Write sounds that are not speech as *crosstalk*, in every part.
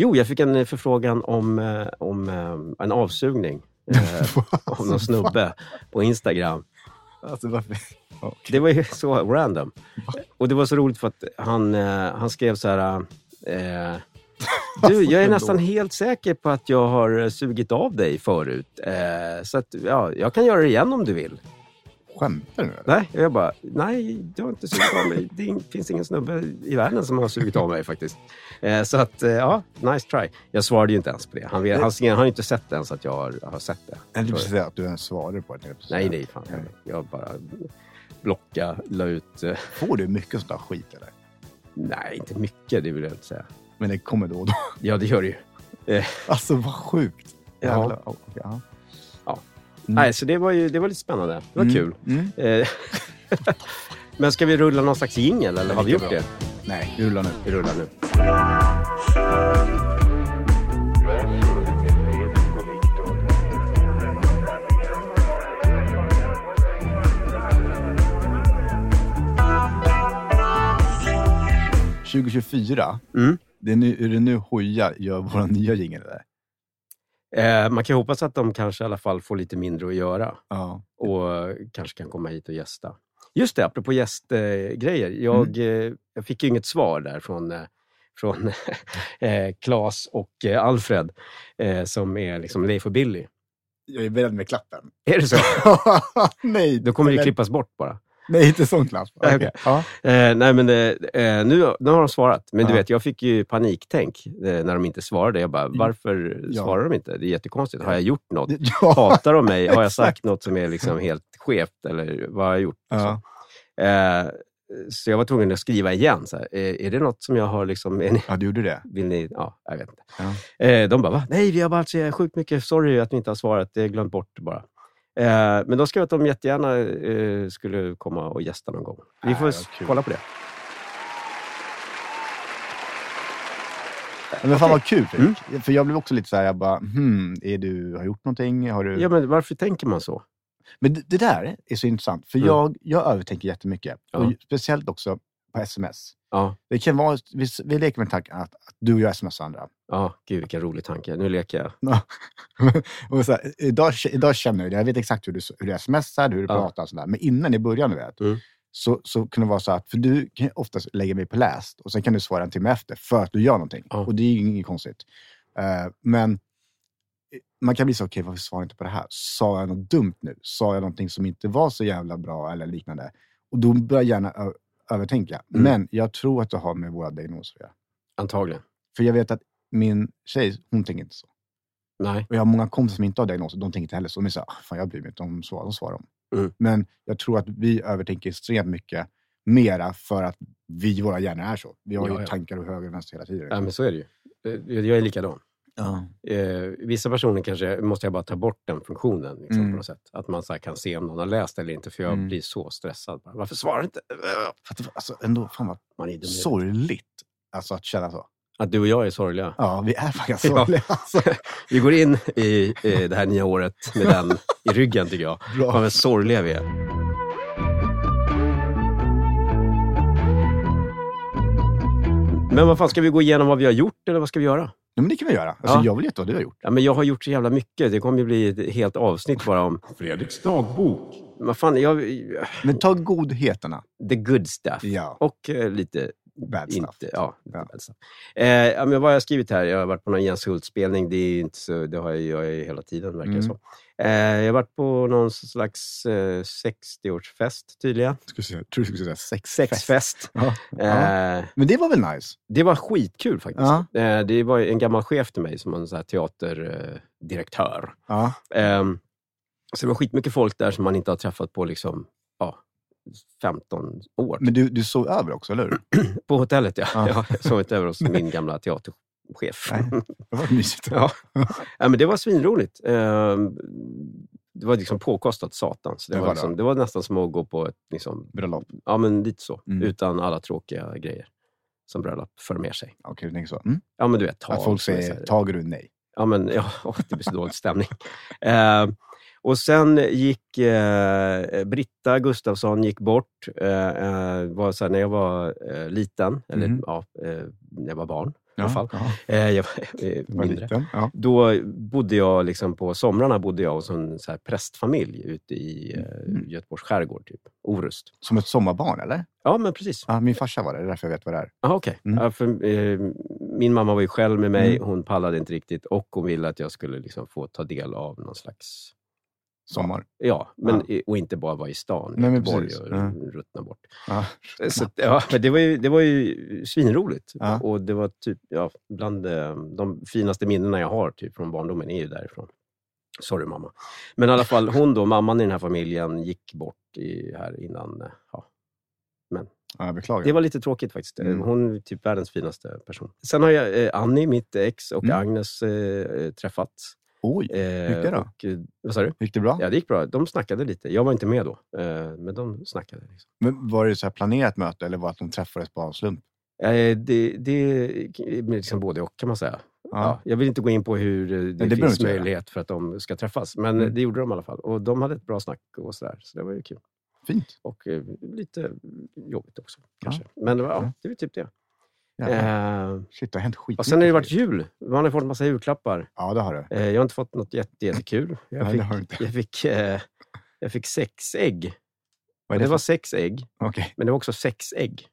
Jo, jag fick en eh, förfrågan om, eh, om eh, en avsugning *laughs* av någon snubbe på Instagram. Alltså, varför? Det var ju så random. Och det var så roligt för att han, han skrev så här... Eh, du, *laughs* jag är nästan helt säker på att jag har sugit av dig förut. Eh, så att, ja, jag kan göra det igen om du vill. Skämtar du? Nej, jag bara, nej, du har inte sugit av mig. Det finns ingen snubbe i världen som har sugit av mig faktiskt. Eh, så att, eh, ja, nice try. Jag svarade ju inte ens på det. Han, vet- han, han har ju inte sett ens att jag har, har sett det. Jag tänkte precis säga att du ens svarade på det. jag Nej, nej, fan. Jag bara blocka, la ut... Eh, Får du mycket sånt där skit eller? nej, inte mycket, det vill jag inte säga. Men det kommer då och då. Ja, det gör det ju. Alltså vad sjukt. Ja. Okej, ja. Mm. Nej, så det var ju det var lite spännande. Det var Mm. kul. Mm. Eh, *laughs* Men ska vi rulla någon slags jingel, eller har vi gjort det? Nej, rulla nu. Vi rullar nu. Mm. 2024, Mm. det är, nu, är det nu Hoja gör vår nya jingel? Eh, man kan ju hoppas att de kanske i alla fall får lite mindre att göra Ja. och kanske kan komma hit och gästa. Just det, apropå gästgrejer. Jag, eh, jag fick ju inget svar där från, eh, från *laughs* eh, Claes och eh, Alfred eh, som är liksom Leif och Billy. Jag är beredd med klappen. Är det så? *laughs* nej, Då kommer det klippas bort bara. Nej, inte sån klapp. Nej, Okej. okej. Ja. Eh, nej, men eh, nu, nu har de svarat. Men du Ja. vet, jag fick ju paniktänk eh, när de inte svarade. Jag bara, varför Ja. svarar de inte? Det är jättekonstigt. Har jag gjort något? *laughs* Ja. Hatar de mig? Har jag sagt något som är liksom helt skevt? Eller vad har jag gjort? Så, eh, så jag var tvungen att skriva igen. Så här, eh, är det något som jag har... Liksom, ni, ja, du gjorde det? vill ni? Ja, jag vet inte. Eh, de bara, va? Nej, vi har bara så sjukt mycket. Sorry att vi inte har svarat. Det är glömt bort bara. Eh, men de skrev att de jättegärna eh, skulle komma och gästa någon gång. Vi får kul. kolla på det. Men fan vad kul Mm. För jag blev också lite så här, jag bara, hmm, är du, har gjort någonting? Har du... Ja, men varför tänker man så? Men det, det där är så intressant, för Mm. jag, jag övertänker jättemycket. Ja. Och speciellt också på sms. Ja, Det kan vara, vi, vi leker med tanken att, att du och jag smsar andra. ja gud vilken rolig tanke. Nu leker jag. *laughs* och så här, idag, idag känner jag det, jag vet exakt hur du, hur du smsar, hur du Ja. pratar och sådär. Men innan i början, du vet, Mm. så, så kan det vara så att, för du kan oftast lägga mig på läst och sen kan du svara en timme efter för att du gör någonting. Ja. Och det är ju inget konstigt. Eh, men man kan bli så, okej varför svarar jag inte på det här? Sa jag något dumt nu? Sa jag någonting som inte var så jävla bra eller liknande? Och då börjar ö- övertänka. Mm. Men jag tror att det har med våra diagnoser att göra. Antagligen. För jag vet att min tjej, hon tänker inte så. Nej. Och jag har många kompisar som inte har diagnoser, de tänker inte heller så. De är så här, "Ah, fan jag bryr mig inte om svar, de svarar om. Mm. Men jag tror att vi övertänker extremt mycket mera för att vi, våra hjärnor är så. Vi har Ja, ju ja. tankar och höger och vänster hela tiden. Ja, men så är det ju. Eh, Jag är likadan. Ja. Eh, vissa personer kanske måste jag bara ta bort den funktionen liksom, Mm. på något sätt. Att man så kan se om någon har läst eller inte, för jag Mm. blir så stressad. Bara, Varför svarar inte? Alltså, ändå, fan vad Man är i sorgligt alltså, att känna så. Att du och jag är sorgliga. Ja, vi är faktiskt *laughs* Ja. sorgliga. Alltså. *laughs* Vi går in i eh, det här nya året med den i ryggen, tycker jag. Bra. Fan vad sorgliga vi är. Men vad fan, ska vi gå igenom vad vi har gjort eller vad ska vi göra? Ja, men det kan vi göra. Alltså, Ja. Jag vill veta vad du har gjort. Ja, men jag har gjort så jävla mycket. Det kommer ju bli ett helt avsnitt bara om... Fredriks dagbok. Vad fan, jag, Men ta godheterna. the good stuff. Ja, Och eh, lite bad stuff. inte... Ja, lite Ja. bad stuff. Eh, men vad har jag skrivit här? Jag har varit på någon Jens Hult-spelning. Det, är inte så, det har jag, jag är hela tiden, verkar det Mm. som. Eh, jag har varit på någon slags eh, 60-årsfest tydligen. Ska säga, tror du skulle säga sex. Sexfest. Ja. Ja. Eh, Men det var väl nice? det var skitkul faktiskt. Ja. Eh, det var en gammal chef till mig som var en här teaterdirektör. Ja. Ehm, så det var skitmycket folk där som man inte har träffat på liksom, ja, 15 år. Men du, du sov över också, eller hur? *clears throat* På hotellet, ja. Ja. ja. Jag sov inte över hos *laughs* min gamla teaterchef. Nej. Det var mysigt. *laughs* Ja. ja, men det var svinroligt. Ehm, det var liksom påkostat satan. Så det, Det var var liksom, det. var nästan som att gå på ett, liksom, Bröllop. ja men lite så, Mm. utan alla tråkiga grejer som bröllop för med sig. Okej, du tänker så. Mm. Ja men du vet, tal. Att folk säger, tager du nej? Ja, men ja, *laughs* det blir så dålig stämning. Eh, och sen gick eh, Britta Gustafsson gick bort. Eh, eh, var så här, när jag var eh, liten, eller Mhm. ja, eh, när jag var barn. I alla fall. jaha. Eh, jag var eh, Var mindre. liten. Ja. Då bodde jag liksom på somrarna bodde jag hos en så här prästfamilj ute i eh, Mm. Göteborgs skärgård, typ. Orust. Som ett sommarbarn, eller? Ja, men precis. Ja, min farsa var det, det är därför jag vet vad det är. Aha, okej. Mm. Ja, för, eh, min mamma var ju själv med mig, Mm. hon pallade inte riktigt och hon ville att jag skulle liksom få ta del av någon slags... Sommar. Ja, men, Ja. och inte bara vara i stan Nej, men Göteborg och Ja. ruttna bort. Ja. Så, ja, men det, var ju, det var ju svinroligt. Ja. Och det var typ, ja, bland eh, de finaste minnena jag har typ, från barndomen är ju därifrån. Sorry mamma. Men i alla fall, hon då, mamman i den här familjen, gick bort i, här innan. eh, Ja. Ja, jag beklagar. Det var lite tråkigt faktiskt. Mm. Hon är typ världens finaste person. Sen har jag eh, Annie, mitt ex, och Mm. Agnes eh, träffats. Oj, Eh, gick det då? Och, eh, vad sa du? gick det bra? Ja, det gick bra. De snackade lite. Jag var inte med då, eh, men de snackade. Liksom. Men var det så planerat möte eller var det att de träffades på en slump? Eh, det, det är liksom både och kan man säga. Ja. jag vill inte gå in på hur eh, det, det finns möjlighet för att de ska träffas, men Mm. eh, det gjorde de i alla fall. Och de hade ett bra snack och sådär, så det var ju kul. Fint. Och eh, lite jobbigt också kanske. Men ja, Ja. det var typ det. Ja. Eh, Shit, det har hänt skit. och sen har det varit jul. Man har fått en massa julklappar. Ja, det har det. Eh, jag har inte fått något jätte, jättekul. Jag Nej, fick, det har du inte. jag fick, eh, jag fick sex ägg. Vad är Det det, var sex ägg, Okej, men det var också sex ägg.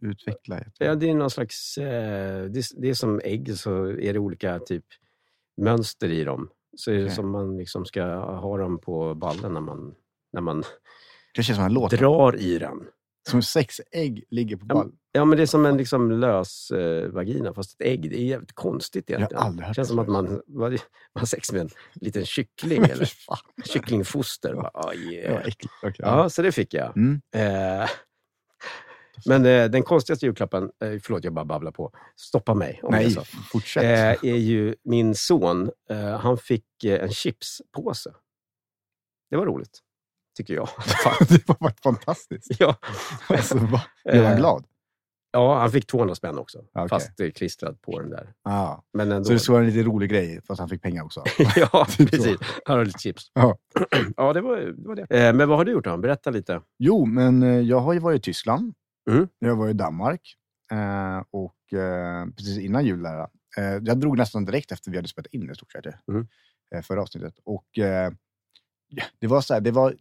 utveckla. Ja, det är någon slags... Eh, det, det är som ägg, så är det olika typ mönster i dem. Så är det Okej. som man liksom ska ha dem på ballen när man, när man Det känns som en låt. drar i den. Som sex ägg ligger på ball. Ja, men det är som en liksom lös eh, vagina, fast ett ägg. Det är jävligt konstigt egentligen. aldrig hört det känns det som att man, man har sex med en liten kyckling, *laughs* eller kycklingfoster. Bara, oh, yeah. Okej, Ja, så det fick jag. Mm. Eh, men eh, den konstigaste julklappen, eh, förlåt jag bara babblar på, stoppa mig om det är Nej, så. fortsätt. Eh, är ju min son. Eh, han fick eh, en chipspåse. Det var roligt, tycker jag. *laughs* det var varit fantastiskt. ja. Alltså, va? *laughs* Blev han Eh, glad? ja, han fick 200 spänn också, Okej. fast eh, klistrad på den där. Ja. Men ändå. Så det var en lite rolig grej, fast han fick pengar också. *laughs* ja, Typ precis. Han har lite chips. Ja. *clears throat* ja, det var det. Var det. Eh, men vad har du gjort då? Berätta lite. Jo, men jag har ju varit i Tyskland. Mm. Jag var i Danmark. Och precis innan jul där, jag drog nästan direkt efter vi hade spelat in i stort sett. Mm. Förra avsnittet. Och det var så här, det var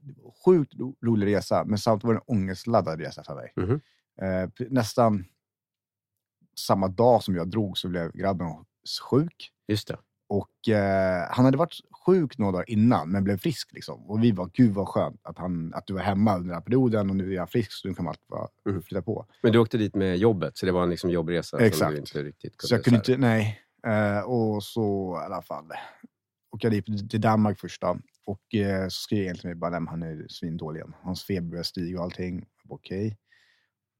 sjukt ro- rolig resa, men samtidigt var det en ångestladdad resa för mig. Mhm. Eh, nästan samma dag som jag drog så blev grabben sjuk. Just det. Och eh, han hade varit sjuk några dagar innan, men blev frisk. Liksom. Och vi var, gud vad skönt att, han, att du var hemma under den här perioden och nu är han frisk så nu kan allt bara Mm. flytta på. Men du åkte dit med jobbet, så det var en liksom jobbresa som Exakt. du inte riktigt kunde... Så jag kunde inte, nej. Eh, och så i alla fall jag dit till Danmark först då. Och eh, så skrev jag egentligen bara, men han är svindålig igen. Hans feber börjar stiga och allting. Okej.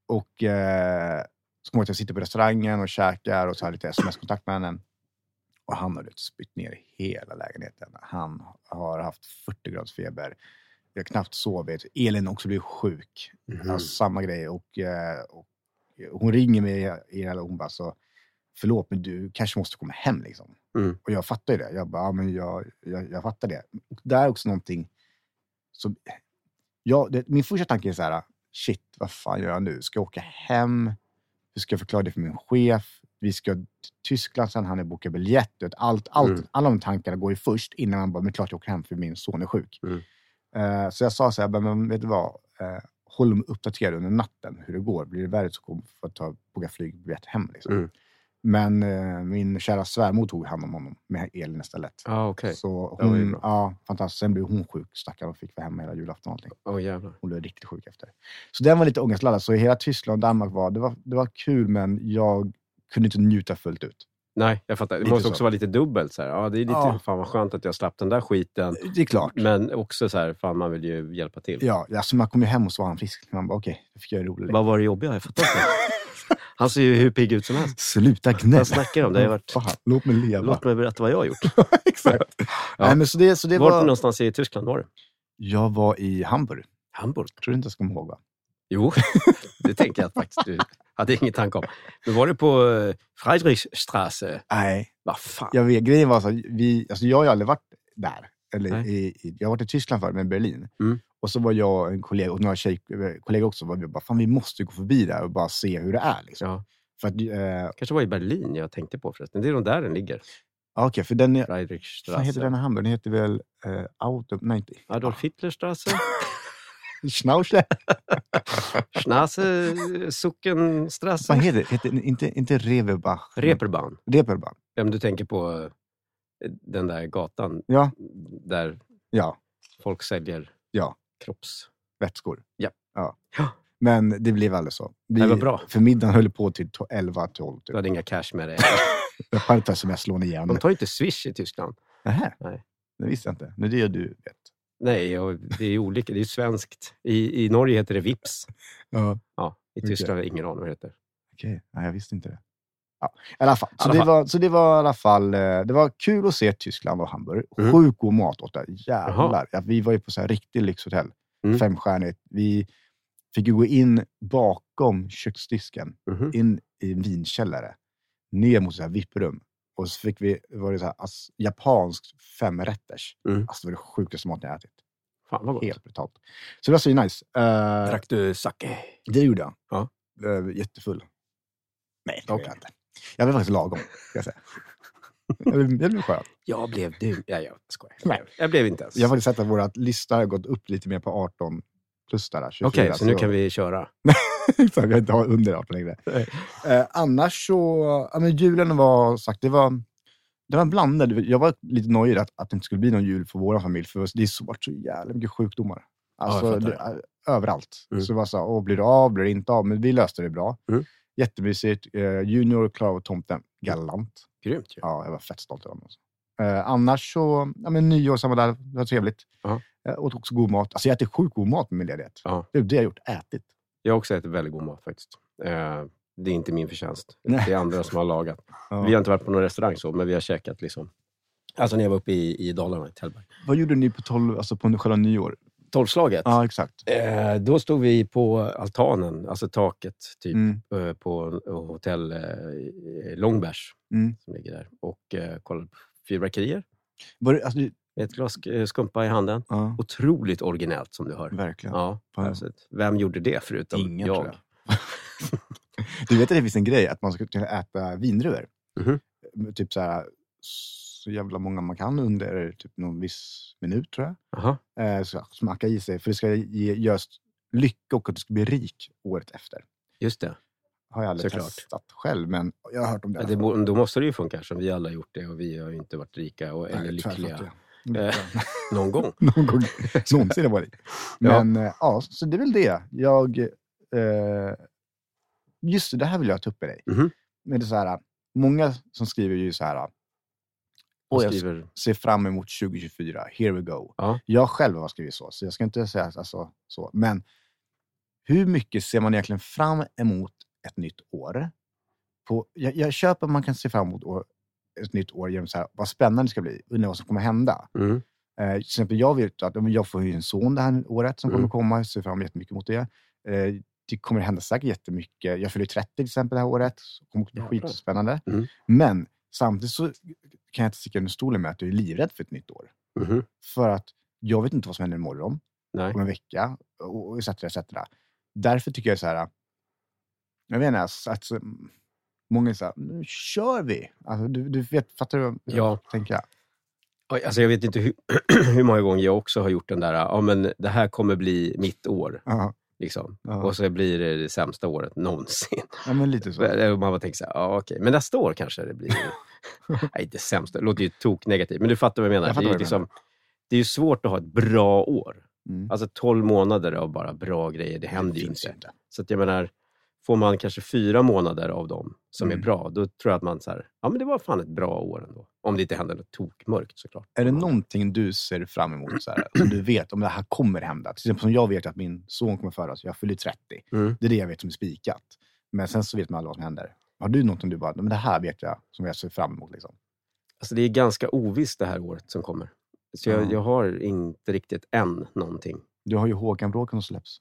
Och eh, så kommer jag att jag sitter på restaurangen och käkar och så har lite sms-kontakt med henne. Och han har du spytt ner hela lägenheten. Han har haft 40 graders feber. Jag har knappt sovit. Elin har också blivit sjuk. Mhm. Ja, samma grej. Och, eh, och hon ringer mig i och hon bara så, förlåt men du kanske måste komma hem liksom. Mm. Och jag fattar ju det. Jag bara, ja, men jag, jag, jag fattar det. Och det är också någonting som... Ja, det, min första tanke är så här, shit, vad fan gör jag nu? Ska jag åka hem? Hur ska jag förklara det för min chef? Vi ska till Tyskland sen, han är bokat biljett. Allt, allt, Mm. Alla de tankarna går ju först innan man bara, men klart jag åker hem för min son är sjuk. Mm. Eh, så jag sa så här, men, vet du vad? Uh, håll mig uppdaterad under natten hur det går. Blir det värre så kommer jag ta, boka flygbiljett hem. Liksom. Mm. Men eh, min kära svärmor tog hand om honom med Elin istället. Ah, okej. Så Det var hon, ja, fantastiskt. Sen blev hon sjuk, stackarn, och fick vara hemma hela julafton och allting. Åh jävlar. Hon blev riktigt sjuk efter. Så den var lite ångestladdad. Så hela Tyskland och Danmark var, det var, det var kul, men jag kunde inte njuta fullt ut. Nej, jag fattar. Det måste så. också vara lite dubbelt. Så här. Ja, det är lite, Ja. fan vad skönt att jag slapp den där skiten. Det är klart. Men också så här, fan man vill ju hjälpa till. Ja, alltså man kom ju hem och så var han frisk. Man bara, okej, då fick jag en rolig lek. Vad var det jobbiga? Jag fattar inte. *laughs* Han ser ju hur pigg ut som helst. Sluta gnäll! Vad snackar om? Det har varit... Fan, låt mig leva. Låt mig berätta vad jag har gjort. *laughs* Exakt. Nej, men så det, så det Vart var... någonstans i Tyskland var du? Jag var i Hamburg. Hamburg? Tror du inte jag ska komma ihåg va? Jo, det tänker jag faktiskt du hade ingen tanke om. Men var du på eh, Friedrichstraße? Nej, Vad fan? jag vet. Grejen var så vi, alltså jag har ju aldrig varit där. Eller i, i, jag har varit i Tyskland förut, men Berlin. Mm. Och så var jag och en kollega, och några tjejkollegor också, var vi bara, fan vi måste gå förbi där och bara se hur det är. Liksom. Ja. För att, eh, kanske var i Berlin jag tänkte på förresten. Det är nog där den ligger. ja, okej, för den är... Vad heter den i Hamburg? Den heter väl eh, Auto... Nej, inte... Adolf Hitlerstrasse. *laughs* Schnauze? *laughs* Schnasse, Sockenstrasse. Vad heter? Heter, inte, inte Reverbach? Reeperbahn. Reeperbahn. Om du tänker på eh, den där gatan Ja, där ja, folk säljer Ja. Kropps... vätskor. Ja. ja. Men det blev aldrig så. Vi, Det var bra. För middagen höll på till to- 11-12. Du Typ. hade inga cash med dig. *laughs* Jag hade ta sms-lån igen. De tar ju inte Swish i Tyskland. Nähä? Nej. Det visste jag inte. Det är det du vet. Nej, det är olika. Det är svenskt. I, I Norge heter det Vips. Ja. Ja, I. Tyskland har jag ingen aning vad det heter. Okej, nej jag visste inte det. Ja, i alla fall. Så, alla det fall. Var, så det var i alla fall eh, det var kul att se Tyskland och Hamburg. Mm. Sjukt god mat åt det. Jaha. Jävlar. Ja, vi var ju på så här riktigt lyxhotell. Mm. Femstjärnigt. Vi fick ju gå in bakom köksdisken, Mhm. in i en vinkällare, ner mot så här. Och så fick vi, var det så här, alltså, japansk femrätters. Mm. Alltså det var det sjukaste maten jag ätit. Fan vad gott. Helt brutalt. Så det var så nice. Eh, Drack du sake? det gjorde jag. Ja. Var jättefull. Nej, det var Okej. jag inte. Jag var faktiskt lagom, ska jag säga. jag blev, jag blev skön. Jag blev du. Ja, jag skojar. Nej. Jag blev inte ens. Jag har faktiskt sett att våra lista har gått upp lite mer på 18 plus där. 24, Okej, så nu kan vi köra. *laughs* Exakt, har inte har under 18 längre. Eh, annars så, ja, men julen var sagt, det var, det var blandad. Jag var lite nöjd att, att det inte skulle bli någon jul för vår familj, för det är varit så jävla mycket sjukdomar. Alltså, jag fattar. det, överallt. Mm. Så det var så, åh, blir det av, blir det inte av? Men vi löste det bra. Mm. Jättemysigt. Eh, junior klarade av tomten galant. Grymt ju. Ja, jag var fett stolt över honom. Alltså. Eh, annars så, ja, men nyår, samma där, det var trevligt. Ja. Jag åt också god mat. Alltså jag äter sjukt god mat med min ledighet. Ja. Det är det jag har gjort, ätit. Jag har också ätit väldigt god mat faktiskt. Eh, det är inte min förtjänst. Nej. Det är andra som har lagat. Ja. Vi har inte varit på någon restaurang så, men vi har käkat liksom. Alltså när jag var uppe i, i Dalarna, i Tällberg. Vad gjorde ni på, 12, alltså på själva nyår? Tolvslaget. Ja, exakt. Eh, då stod vi på altanen, alltså taket, typ Mm. eh, på hotell eh, Långbergs Mm. som ligger där och eh, kollade på fyrverkerier Var det, alltså, med ett glas eh, skumpa i handen. ja, Otroligt originellt som du hör. verkligen. Ja, alltså, vem gjorde det förutom Ingen, jag? tror jag. *laughs* du vet att det finns en grej att man ska kunna äta vindruvor. Mhm. Typ så här, så jävla många man kan under typ någon viss minut tror jag. Jaha. Eh, så smacka i sig, för det ska ge just lycka och att du ska bli rik året efter. Just det. Har jag aldrig Såklart. testat själv, men jag har hört om det. Ja, det bo- då måste det ju funka eftersom vi alla har gjort det och vi har ju inte varit rika och, eller Nej, tvärfattiga. lyckliga Lyckliga. *laughs* någon gång. *laughs* Någon gång någonsin har varit. *laughs* Ja. Men ja. ja, så det är väl det. Jag... Eh, just det, det här vill jag ta upp med dig. Mhm. Men det är så här, många som skriver ju så här, Och "Åh, jag skriver, ser fram emot 2024, here we go. Ja. Jag själv har skrivit så, så jag ska inte säga alltså, så. Men hur mycket ser man egentligen fram emot ett nytt år? På, jag, jag köper att man kan se fram emot år, ett nytt år genom så här, vad spännande det ska bli, undra vad som kommer hända. mm, Eh, till exempel jag vet att jag får en son det här året som Mm. kommer komma. Jag ser fram jättemycket mot det. Eh, det kommer hända säkert jättemycket. Jag fyller 30 till exempel det här året. Det kommer bli skitspännande. Mm. Men samtidigt så kan jag inte sticka under stolen med att jag är livrädd för ett nytt år. mhm. För att jag vet inte vad som händer imorgon, Nej. om en vecka och etc. etc. Därför tycker jag så här. Jag vet inte, alltså, så- många här, nu kör vi. Alltså, du, du vet, fattar du vad jag Ja. tänker? Alltså jag vet inte hur, *clears throat* hur många gånger jag också har gjort den där, ja men det här kommer bli mitt år. Ja, Liksom. Ja. Och så blir det det sämsta året någonsin. ja men lite så. *laughs* Man bara tänker så här, ja okej, men nästa år kanske det blir... *laughs* Nej, inte sämsta, det låter ju tok negativt, men du fattar vad jag menar. Jag det, är ju liksom, det är svårt att ha ett bra år. Mm. Alltså 12 månader av bara bra grejer, det händer ju finns inte. Så att jag menar, får man kanske fyra månader av dem som är Mm. bra, då tror jag att man så här, ja men det var fan ett bra år ändå. Om det inte händer något tokmörkt såklart. Är det någonting du ser fram emot, så här, som du vet om det här kommer hända? Till exempel som jag vet att min son kommer födas, jag fyller 30. Mm. Det är det jag vet som är spikat. Men sen så vet man aldrig vad som händer. Har du någonting du bara, men det här vet jag som jag ser fram emot? Liksom? Alltså det är ganska ovisst det här året som kommer. Så jag, Ja. jag har inte riktigt än någonting. Du har ju Håkan-bråken som släpps.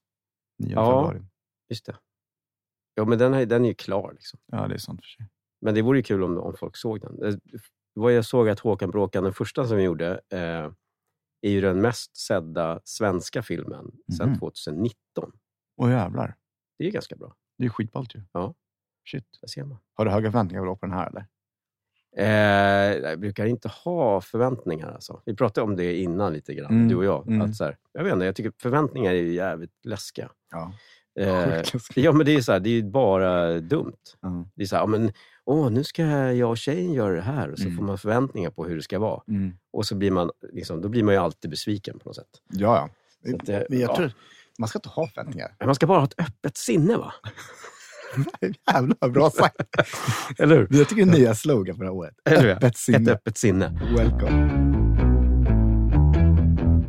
9 Ja. februari. Just det. Ja, men den, är- den är ju klar. Liksom. Ja, det är sant för sig. Men det vore ju kul om, om folk såg den. Det var jag såg att Håkan Bråkan, den första som vi gjorde, eh, är ju den mest sedda svenska filmen sedan Mhm. 2019. Åh jävlar. Det är ganska bra. Det är skitballt ju. Ja. Shit. Där ser man. Har du höga förväntningar på den här eller? Eh, jag brukar inte ha förväntningar. Alltså. Vi pratade om det innan lite grann, Mm, du och jag. mm. Att så här, jag vet inte, jag tycker förväntningar är jävligt läskiga. Ja. Eh, *laughs* ja, men det är, så här, det är bara dumt. Mm. Det är så här, ja, men, åh, nu ska jag och tjejen göra det här. Och så Mm. får man förväntningar på hur det ska vara. Mm. Och så blir man, liksom, då blir man ju alltid besviken på något sätt. Ja, ja. Att det- Men jag ja. tror, man ska inte ha förväntningar. Man ska bara ha ett öppet sinne, va? *laughs* Jävlar vad bra sagt. *laughs* Eller hur? Jag tycker det är nya slogan för det här året. Eller hur? Öppet sinne. Ett öppet sinne. Welcome.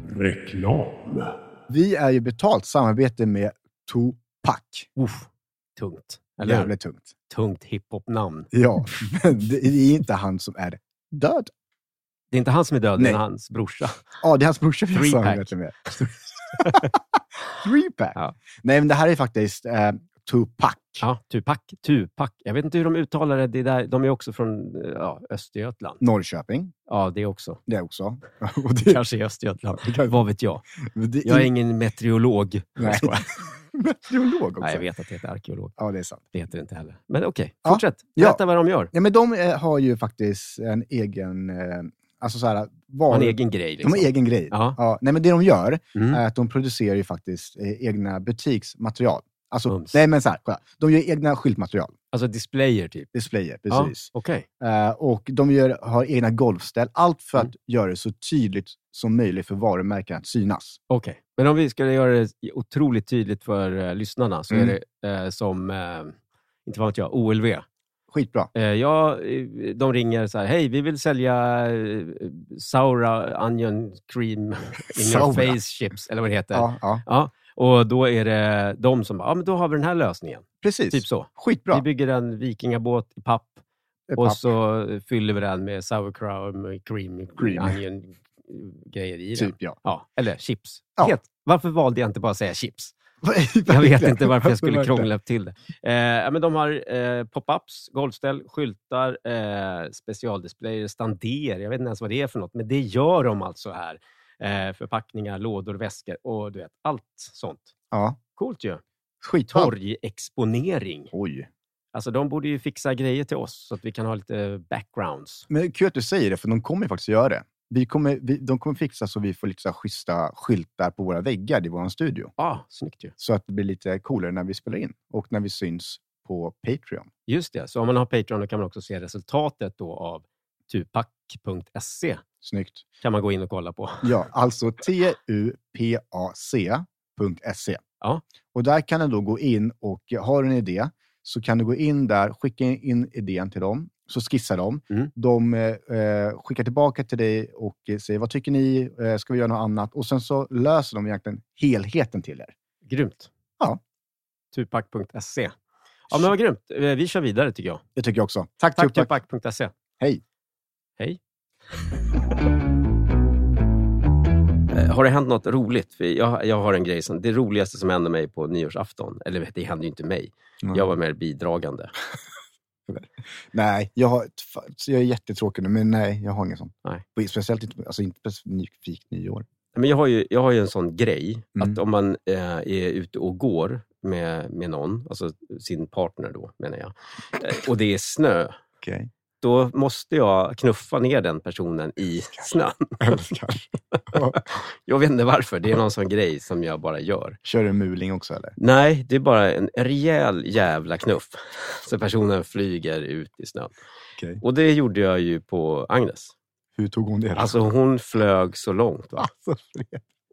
Reklam. Vi är ju betalt samarbete med Tupac. Uff, tungt. Eller? Jävligt tungt. Tungt hiphop-namn. Ja, men det är inte han som är död. Det är inte han som är död, det Nej. är hans brorsa. Ja, det är hans brorsa vi har Three samarbete med. *laughs* Three pack. Ja. Nej, men det här är faktiskt eh, Tupac. Ja, Tupac. Tupac. Jag vet inte hur de uttalar det. det är där, de är också från eh, ja, Östergötland. Norrköping. Ja, det också. Det också. *laughs* Och *laughs* det, Kanske i Östergötland. *laughs* Vad vet jag? det Jag är ingen meteorolog. Nej. Meteorolog också. Nej, jag vet att det heter arkeolog. Ja, det är sant. Det heter det inte heller. Men okej, Ja. fortsätt. Ja. Berätta vad de gör. Ja, men de eh, har ju faktiskt en egen... Eh, alltså så här, De var, en egen grej. de Liksom. har egen grej. Ja. nej, men det de gör Mm. är att de producerar ju faktiskt egna butiksmaterial. Alltså, Mums. nej men så här, kolla. de gör egna skyltmaterial. Alltså displayer, typ. Displayer, Ja, precis. Okej. Eh, och de gör, har egna golfställ. Allt för Mm. att göra det så tydligt som möjligt för varumärken att synas. Okej. Men om vi ska göra det otroligt tydligt för uh, lyssnarna så Mm. är det eh, som, inte vad vet jag, OLV. Skitbra. Ja, de ringer så här, hej, vi vill sälja Saura Onion Cream in your face chips, eller vad det heter. Ja, ja, Ja, och då är det de som bara, ja men då har vi den här lösningen. precis. Typ så. Skitbra. Vi bygger en vikingabåt i papp Eh, och papp. så fyller vi den med sauerkraut cream, Cream. onion grejer i den. Typ, ja. Ja, eller chips. Ja. Helt. Varför valde jag inte bara att säga chips? *laughs* Jag vet inte varför jag skulle krångla till det. Eh, men de har eh, pop-ups, golfställ, skyltar, eh, specialdisplayer, stander. Jag vet inte ens vad det är för något, men det gör de alltså här. Eh, förpackningar, lådor, väskor och du vet, allt sånt. Ja, Coolt ju. skitbra. Torgexponering. Oj. Alltså de borde ju fixa grejer till oss så att vi kan ha lite backgrounds. Men kul att du säger det, för de kommer faktiskt göra det. Vi kommer, vi, de kommer fixa så vi får lite så här schyssta skyltar på våra väggar i vår studio. Ah, snyggt ju. Så att det blir lite coolare när vi spelar in och när vi syns på Patreon. Just det, så om man har Patreon då kan man också se resultatet då av tupac.se. Snyggt. kan man gå in och kolla på. *laughs* Ja, alltså tupac.se. Ja. Och där kan du då gå in och har du en idé så kan du gå in där, skicka in idén till dem, så skissar de. Mm. De eh, skickar tillbaka till dig och eh, säger vad tycker ni, eh, ska vi göra något annat? Och sen så löser de egentligen helheten till er. Grymt. Ja. Tupac.se. Ja, men vad grymt. Eh, Vi kör vidare tycker jag. Det tycker jag också. Tack, Tack Tupac. Tupac.se. Hej. Hej. Eh, Har det hänt något roligt? För jag, jag har en grej som, det roligaste som hände mig på nyårsafton, eller det hände ju inte mig. Mm. Jag var mer bidragande. *laughs* Nej, jag, har, jag är jättetråkig nu, men nej, jag har ingen sån. Nej. Speciellt inte, alltså inte specifikt nyår. Men jag har ju, jag har ju en sån grej, Mm. att om man eh, är ute och går med, med någon, alltså sin partner då menar jag, eh, och det är snö, Okej. Då måste jag knuffa ner den personen i snön. *laughs* Jag vet inte varför, det är någon sån grej som jag bara gör. Kör du muling också eller? Nej, det är bara en rejäl jävla knuff. Så personen flyger ut i snön. Okej. Och det gjorde jag ju på Agnes. Hur tog hon det? då? Alltså hon flög så långt. Va? Alltså.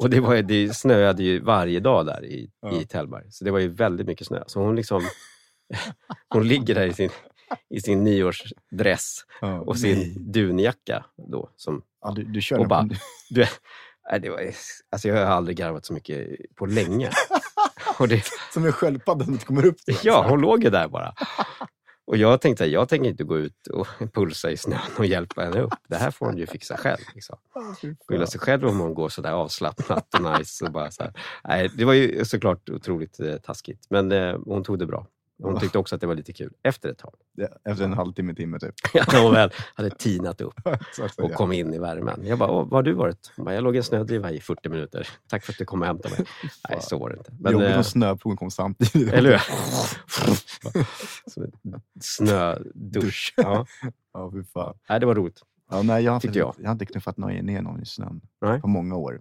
Och det, var, det snöade ju varje dag där i, Ja. i Tällberg. Så det var ju väldigt mycket snö. Så hon liksom... *laughs* hon ligger där i sin, i sin nyårsdress Ja, och sin nej. dunjacka. Då, som, Ja, du, du kör och bara- på- du, nej, det var, alltså jag har aldrig garvat så mycket på länge. *laughs* Och det, Som en sköldpadda som inte kommer upp. till ja, hon låg ju där bara. Och jag tänkte, jag tänker inte gå ut och *laughs* pulsa i snön och hjälpa henne upp. Det här får hon ju fixa själv. Liksom. Skylla sig själv om hon går sådär avslappnat och nice. Och bara så här. Nej, det var ju såklart otroligt eh, taskigt, men eh, hon tog det bra. Hon tyckte också att det var lite kul efter ett tag. Ja, Efter en halvtimme, timme typ. *laughs* Hon väl hade tinat upp *laughs* och kom in i värmen. Jag bara, Åh, var har du varit? Hon bara, jag låg i en snödriva i 40 minuter. Tack för att du kom och hämtade mig. *laughs* Nej, så var det inte. Men, Jobbigt eh, om snöplogen kom samtidigt. eller hur? Som en snödusch. Ja. Ja, fy fan. Nej, det var roligt. Ja, nej, jag, har faktiskt- jag har inte knuffat ner någon i snön Nej. på många år.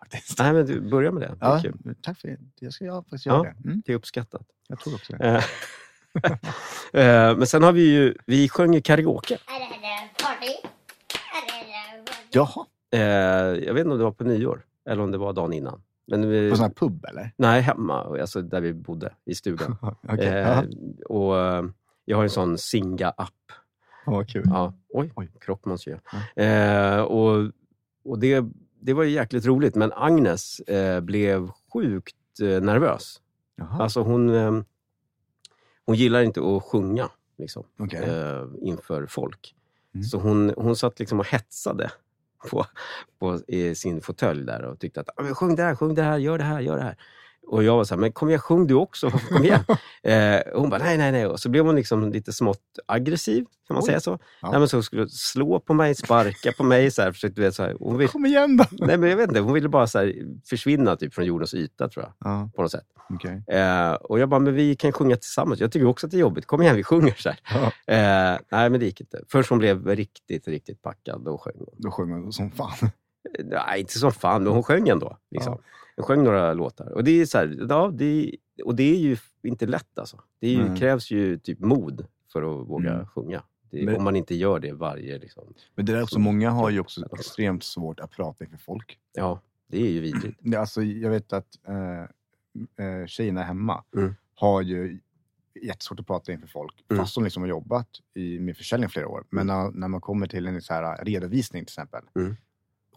Faktiskt. Nej, men du, börja med det. Ja, kul. tack för det. Jag ska jag faktiskt Ja. göra det. Mm, Det är uppskattat. jag tror också det. Eh, *laughs* eh, Men sen har vi ju, vi sjöng ju karaoke. Jaha, Eh, Jag vet inte om det var på nyår eller om det var dagen innan. Men vi, på sån här pub eller? nej, hemma, alltså där vi bodde i stugan. *laughs* Okej, Eh, ja. och jag har en sån Singa-app. Ja, vad kul. Ja, oj, Oj. kropp måste jag. Eh, och och det, det var ju jäkligt roligt, men Agnes eh, blev sjukt eh, nervös. Jaha, Alltså hon, eh, hon gillar inte att sjunga liksom, okej. eh, inför folk. Mm. Så hon, hon satt liksom och hetsade på, på i sin fåtölj där och tyckte att "Ah, sjung det här, sjung det här, gör det här, gör det här. Och jag var så här, men kom igen, sjung du också, *laughs* kom igen. *laughs* eh, hon bara, nej, nej, nej. Och så blev hon liksom lite smått aggressiv, kan man Oj. säga så? Ja. Nej, men så skulle slå på mig, sparka på mig. Så här, försökte, du vet, så här. Hon, vill, Kom igen då! nej, men jag vet inte, hon ville bara så här, försvinna typ, från jordens yta, tror jag. Ja, På något sätt. okej. Eh, och jag bara, men vi kan sjunga tillsammans. Jag tycker också att det är jobbigt. Kom igen, vi sjunger. Så. Ja, Eh, nej, men det gick inte. Först hon blev riktigt, riktigt packad, då sjöng hon. då sjöng hon som fan. Nej, inte som fan, men hon sjöng ändå. Liksom. Hon sjöng några låtar. Och det är, så här, ja, det och det är ju inte lätt alltså. Det ju, Mm. krävs ju typ mod för att våga Mm. sjunga. Det, Men- om man inte gör det varje... Liksom, Men det är också, många har ju också extremt svårt att prata inför folk. ja, det är ju vidrigt. *clears throat* Alltså, jag vet att eh, eh, tjejerna hemma Mm. har ju jättesvårt att prata inför folk. Mm. Fast de liksom har jobbat i, med försäljning flera år. Men när, när man kommer till en så här redovisning till exempel. Mm.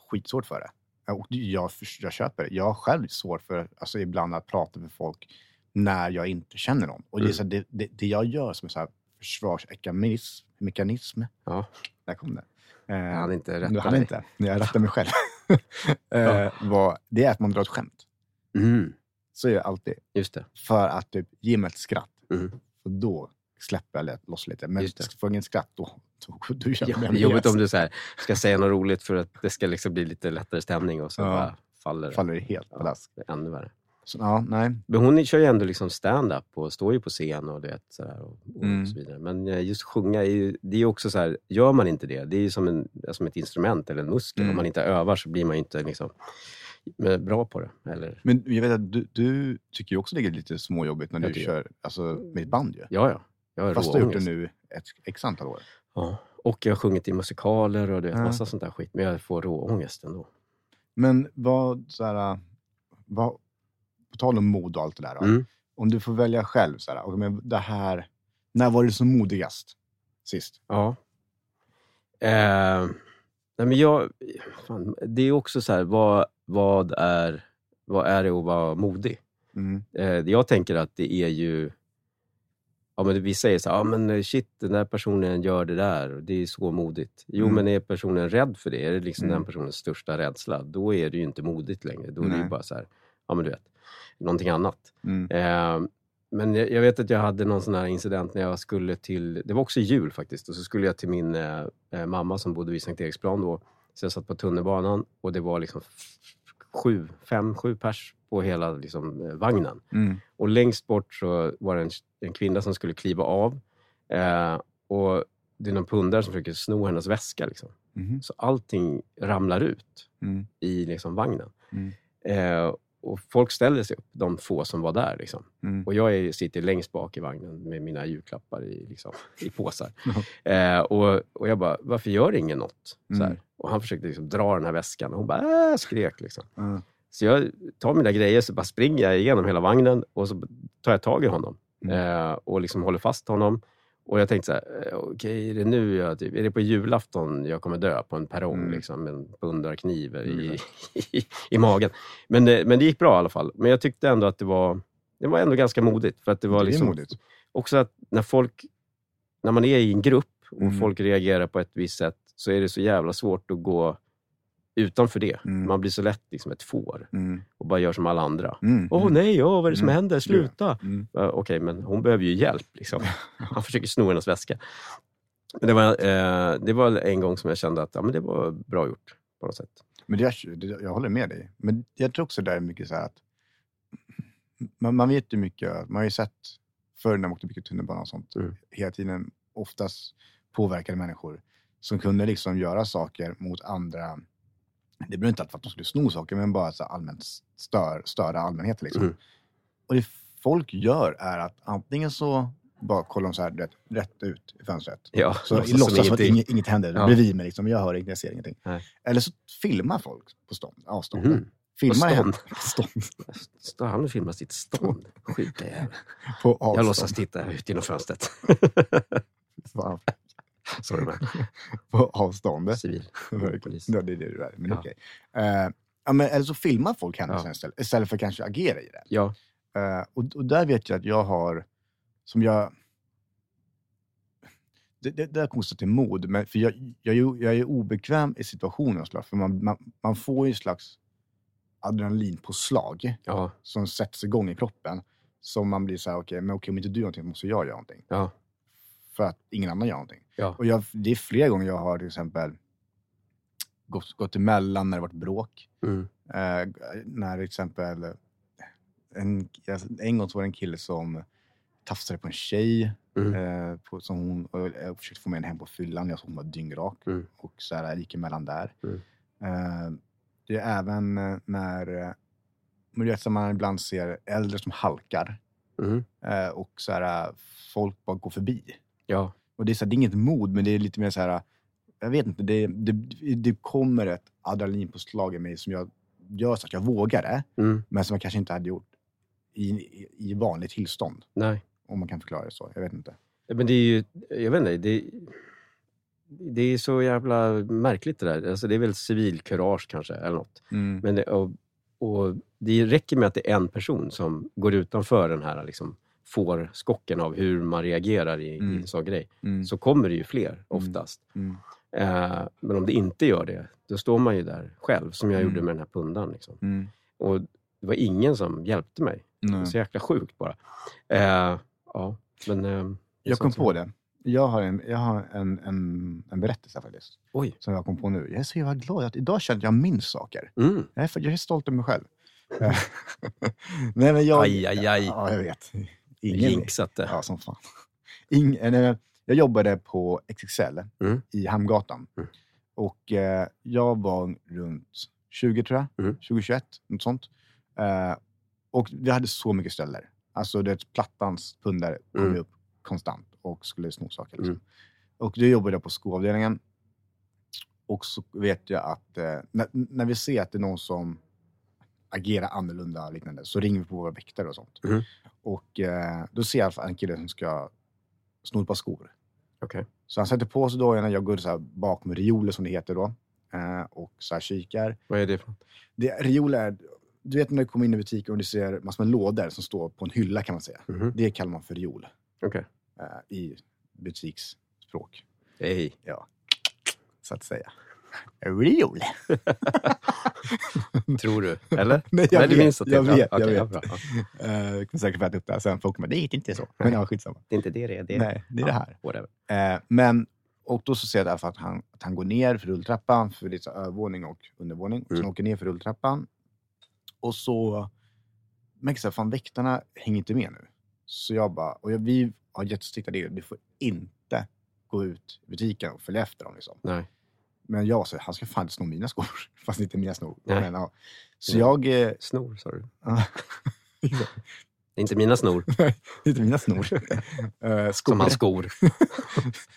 Skitsvårt för det. Och jag, jag köper det. Jag har själv svårt för alltså, ibland att prata med folk när jag inte känner någon. Och det, Mm. så här, det, det, det jag gör som en så här försvarsmekanism, mekanism, Ja, där kom det. Eh, jag hade inte rätt jag hade inte. Jag rättar mig själv. *laughs* *laughs* eh, var, det är att man drar ett skämt. Mm, Så är det alltid. just det. För att typ, ge mig ett skratt. Mm. Och då lätt- loss lite. Men det. får jag inget skratt, då, *laughs* då, då Ja, det är jobbigt om du så här, ska säga något roligt för att det ska liksom bli lite lättare stämning och så Ja. bara faller det. faller det helt Ja. pladask. Det är ännu värre. Så, ja, nej. Men hon kör ju ändå liksom stand-up och står ju på scen och, du vet, så, där och, och Mm. så vidare. Men eh, just sjunga, är ju, det är också så här, gör man inte det, det är ju som, en, som ett instrument eller en muskel. Mm. Om man inte övar så blir man ju inte liksom, eh, bra på det. Eller, Men jag vet att du, du tycker ju också det är lite småjobbigt när Jag du kör alltså, med ett band ju. ja, ja. Jag har Fast du har gjort det nu ett x antal år. Ja. Och jag har sjungit i musikaler och vet, Ja. massa sånt där skit. Men jag får råångest ändå. Men vad, så här, vad, på tal om mod och allt det där. Mm. Om du får välja själv, så här, och men det här, när var du som modigast sist? Ja. Eh, nej men jag, fan, det är också så här, vad, vad, är, vad är det att vara modig? Mm. Eh, jag tänker att det är ju... Ja, men vi säger så här, ja, men eh, shit, den där personen gör det där och det är så modigt. Jo, Mm. men är personen rädd för det? Är det liksom Mm. den personens största rädsla? Då är det ju inte modigt längre. Då är det ju bara så här, ja men du vet, någonting annat. Mm. Eh, men jag, jag vet att jag hade någon sån här incident när jag skulle till, det var också jul faktiskt, och så skulle jag till min eh, eh, mamma som bodde vid Sankt Eriksplan då. Så jag satt på tunnelbanan och det var liksom sju, fem, sju pers på hela liksom, eh, vagnen. Mm. Och längst bort så var det en, en kvinna som skulle kliva av. Eh, och det är någon pundare som försöker sno hennes väska. Liksom. Mhm. Så allting ramlar ut Mm. i liksom, vagnen. Mm. Eh, och folk ställer sig upp, de få som var där. Liksom. Mm. Och jag är, sitter längst bak i vagnen med mina julklappar i, liksom, i påsar. *laughs* Ja. Eh, och, och jag bara, varför gör ingen något? Mm. Och han försökte liksom dra den här väskan och hon bara äh, skrek. Liksom. Så jag tar mina grejer så bara springer jag igenom hela vagnen och så tar jag tag i honom Mm. eh, och liksom håller fast honom. Och jag tänkte så här, eh, okej, är det nu jag, typ, är det på julafton jag kommer dö på en perrong Mm. liksom, med en bundarkniv i, Mm. *laughs* i, i magen? Men, det- men det gick bra i alla fall. Men jag tyckte ändå att det var, det var ändå ganska modigt. För att det var Det liksom, modigt. också att när folk, när man är i en grupp och Mm. folk reagerar på ett visst sätt så är det så jävla svårt att gå utanför det. Mm. Man blir så lätt liksom ett får Mm. och bara gör som alla andra. Mm. Åh nej, åh, vad är det som Mm. händer? Sluta! Mm. Ja, Okej, men hon behöver ju hjälp. Liksom. *laughs* Han försöker sno hennes väska. Men det, var, eh, det var en gång som jag kände att ja, men det var bra gjort på något sätt. Men det är, jag håller med dig. Men jag tror också det är mycket så här att man, man vet ju mycket, man har ju sett förr när man åkte mycket tunnelbana och sånt, Mm. hela tiden oftast påverkade människor som kunde liksom göra saker mot andra. Det behöver inte alltid vara att de skulle sno saker, men bara så allmänt stör, störa allmänheten. Liksom. Mm. Och det folk gör är att antingen så bara kollar de så här rätt, rätt ut i fönstret. Ja, Så låtsas som låtsas som att inget, inget händer Ja. bredvid mig. Liksom. Jag hör ingenting, jag ser ingenting. Nej. Eller så filmar folk på stånd, avstånd. Mhm. Filmar På stånd? *laughs* stånd. Står han och filmar sitt stånd? Sjuka jävel. På. Jag låtsas titta ut genom fönstret. Fan, *laughs* Sorry man. *laughs* På avstånd. Civil. *laughs* Polis. Ja, det är det du är. Men Ja. okej. Eh, ja, men, eller så filmar folk händelsen Ja. istället, istället för att kanske agera i det. Ja. Eh, och, och där vet jag att jag har, som jag... Det, det, det är konstigt till mod, men för jag, jag, jag är obekväm i situationen. För man, man, man får ju ett slags adrenalinpåslag Ja. som sätts igång i kroppen. Som man blir så här, okej, men okej, om inte du gör någonting måste jag göra någonting. Ja. För att ingen annan gör någonting. Ja. Och jag, det är flera gånger jag har till exempel gått, gått emellan när det varit bråk. Mm. Eh, när till exempel en, en gång så var det en kille som tafsade på en tjej. Mm. Eh, på, som hon, och jag försökte få med henne hem på fyllan. Jag såg hon var dyngrak. Mm. Och så här, jag gick emellan där. Mm. Eh, det är även när men vet, man ibland ser äldre som halkar. Mm. Eh, och så här, folk bara går förbi. Ja. Och det är, så här, det är inget mod, men det är lite mer så här... Jag vet inte, det, det, det kommer ett adrenalinpåslag i mig som jag gör så att jag vågar det, Mm. men som jag kanske inte hade gjort i, i, i vanligt tillstånd. Nej. Om man kan förklara det så. Jag vet inte. Men det är ju, jag vet inte, det, det är så jävla märkligt det där. Alltså det är väl civilkurage kanske, eller något. Men det, och, och det räcker med att det är en person som går utanför den här, liksom, får skocken av hur man reagerar i, i Mm. en sån grej. Mm. Så kommer det ju fler oftast. Mm. Eh, men om det inte gör det, då står man ju där själv, som jag Mm. gjorde med den här pundan. Liksom. Mm. Och det var ingen som hjälpte mig. Det var Nej. så jäkla sjukt bara. Eh, ja, men... Eh, Jag kom på det. Jag har en, jag har en, en, en berättelse faktiskt. Oj. Som jag kom på nu. Jag är så jävla glad. att Idag känner jag att jag minns saker. Mm. Jag är, jag är stolt över mig själv. *laughs* Nej, men jag, Aj, aj, aj. Ja, jag vet. Ingen, Jinxat det. Ja, som fan. Ing, eh, jag jobbade på XXL Mm. i Hamngatan. Mm. Och eh, jag var runt 20 tror jag. Mm. 2021, något sånt. Eh, och vi hade så mycket stölder. Alltså det, Plattans pundare kom Mm. upp konstant och skulle sno saker. Liksom. Mm. Och då jobbade jag på skoavdelningen. Och så vet jag att eh, när, när vi ser att det är någon som agerar annorlunda och liknande så ringer vi på våra väktare och sånt. Mm. Och eh, då ser jag en kille som ska sno ett par skor. Okej. Så han sätter på sig dojorna, jag går så här bakom rioler som det heter då. Eh, och så här kikar. Vad är det för något? Det, rioler är, du vet när du kommer in i butiken och du ser massor med lådor som står på en hylla kan man säga. Mhm. Det kallar man för riol Okej. eh, i butiksspråk. Hej. Så att säga. Riol. *laughs* Tror du? *laughs* Eller? Nej, jag Nej, vet, att det jag vet, jag vet. ja. Ja. Eh, Jag kommer säkert få äta upp det här sen. Folk kommer, det gick inte så. Men ja, skitsamma. Det är inte det det är. Det är Nej, det är det här. Eh, men, och då så ser jag därför att han, att han går ner för rulltrappan, för det är övervåning och undervåning. Och sen Mm. åker ner för rulltrappan. Och så märker jag fan väktarna hänger inte med nu. Så jag bara, och jag, vi har jättestrikta regler, du får inte gå ut i butiken och följa efter dem. Liksom. Nej. Men jag sa, han ska fan inte sno mina skor. *laughs* Fast inte mina. Nej. Men, ja. Så Nej. jag... Eh, Snor, sa du. *laughs* inte mina snor, *laughs* inte mina snor. Eh, skor. som hans skor.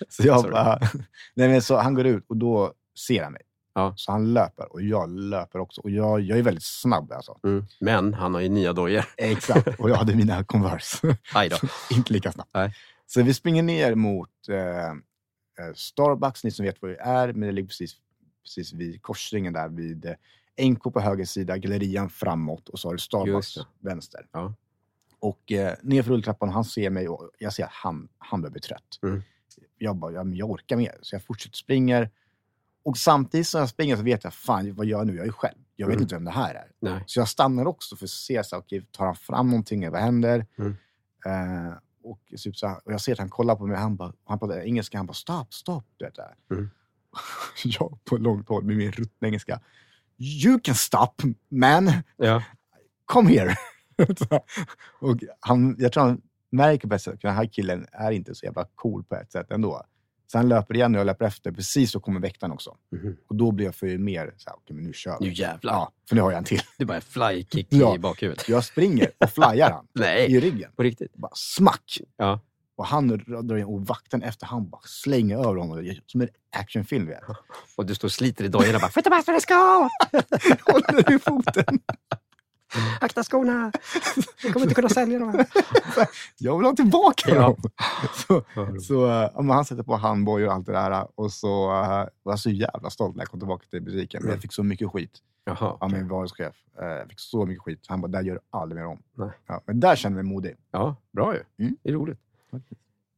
Så jag bara... Nej, men så han går ut och då ser han mig. Ja. Så han löper och jag löper också. Och jag, jag är väldigt snabb alltså. Mm. Men han har ju nya dojor. Exakt. Och jag hade mina Converse. Aj då. Inte lika snabbt. Nej. Så vi springer ner mot eh, Starbucks, ni som vet vad det är. Men det ligger precis, precis vid korsringen där vid eh, NK på höger sida, gallerian framåt och så har du Starbucks vänster. Ja. Och eh, ner för rulltrappan, han ser mig och jag ser att han, han börjar bli trött. Mm. Jag bara, ja, men jag orkar mer. Så jag fortsätter springer Och samtidigt som jag springer så vet jag, fan vad gör jag nu? Jag är själv. Jag vet Mm. inte vem det här är. Nej. Så jag stannar också för att se, så, okej, tar han fram någonting? Vad händer? Mm. Eh, och, typ så här, och jag ser att han kollar på mig. Han, bara, han pratar engelska. Han bara stopp, stopp. Du vet, där. Mm. *laughs* jag på långt håll med min ruttna engelska. You can stop, man. Ja. Come here. *laughs* Och han, jag tror han märker på ett sätt att den här killen är inte så jävla cool på ett sätt ändå. Han löper igen och jag löper efter. Precis så kommer väktaren också. Mhm. Och då blir jag för mer så här, okej men nu kör vi. Nu jävlar. Ja, för nu har jag en till. Det är bara en flykick Ja. i bakhuvudet. Jag springer och flyar han *laughs* Nej, i ryggen. på riktigt. Bara smack! Ja. Och han drar in och vakten efter han bara slänger över honom. Som en actionfilm vet. Och du står och sliter i dojorna bara “Flytta bort vad det ska! *laughs* Håller i foten. Akta skorna! Du kommer inte kunna sälja dem här.” *laughs* Jag vill ha tillbaka Ja. dem. *laughs* Så, så äh, han sätter på handboj och allt det där. Och så äh, var jag så jävla stolt när jag kom tillbaka till butiken. Men jag fick så mycket skit Jaha. av min varuchef. Äh, Jag fick så mycket skit. Han bara, det här gör du aldrig mer om. Nej. Ja, men där känner jag mig modig. Ja, bra ju. Mm. Det är roligt.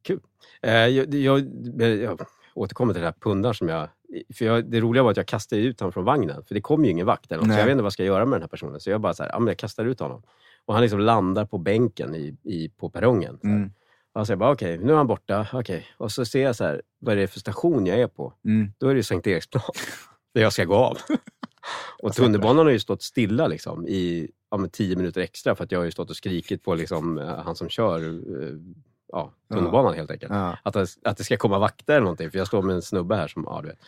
Kul. Eh, jag, jag, jag återkommer till den här pundaren som jag... För jag, det roliga var att jag kastade ut honom från vagnen, för det kom ju ingen vakt. Eller något, så jag vet inte vad jag ska göra med den här personen. Så jag bara så här, ja, men jag kastar ut honom. Och han liksom landar på bänken i, i, på perrongen. Mm. Och så jag bara, okej, nu är han borta. Okej. Och så ser jag så här, vad är det för station jag är på? Mm. Då är det Sankt Eriksplan, *laughs* där jag ska gå av. *laughs* Och tunnelbanan har ju stått stilla liksom, i ja, tio minuter extra för att jag har ju stått och skrikit på liksom, eh, han som kör eh, ja, tunnelbanan helt enkelt. Att, det, att det ska komma vakter eller någonting, för jag står med en snubbe här som, ja du vet.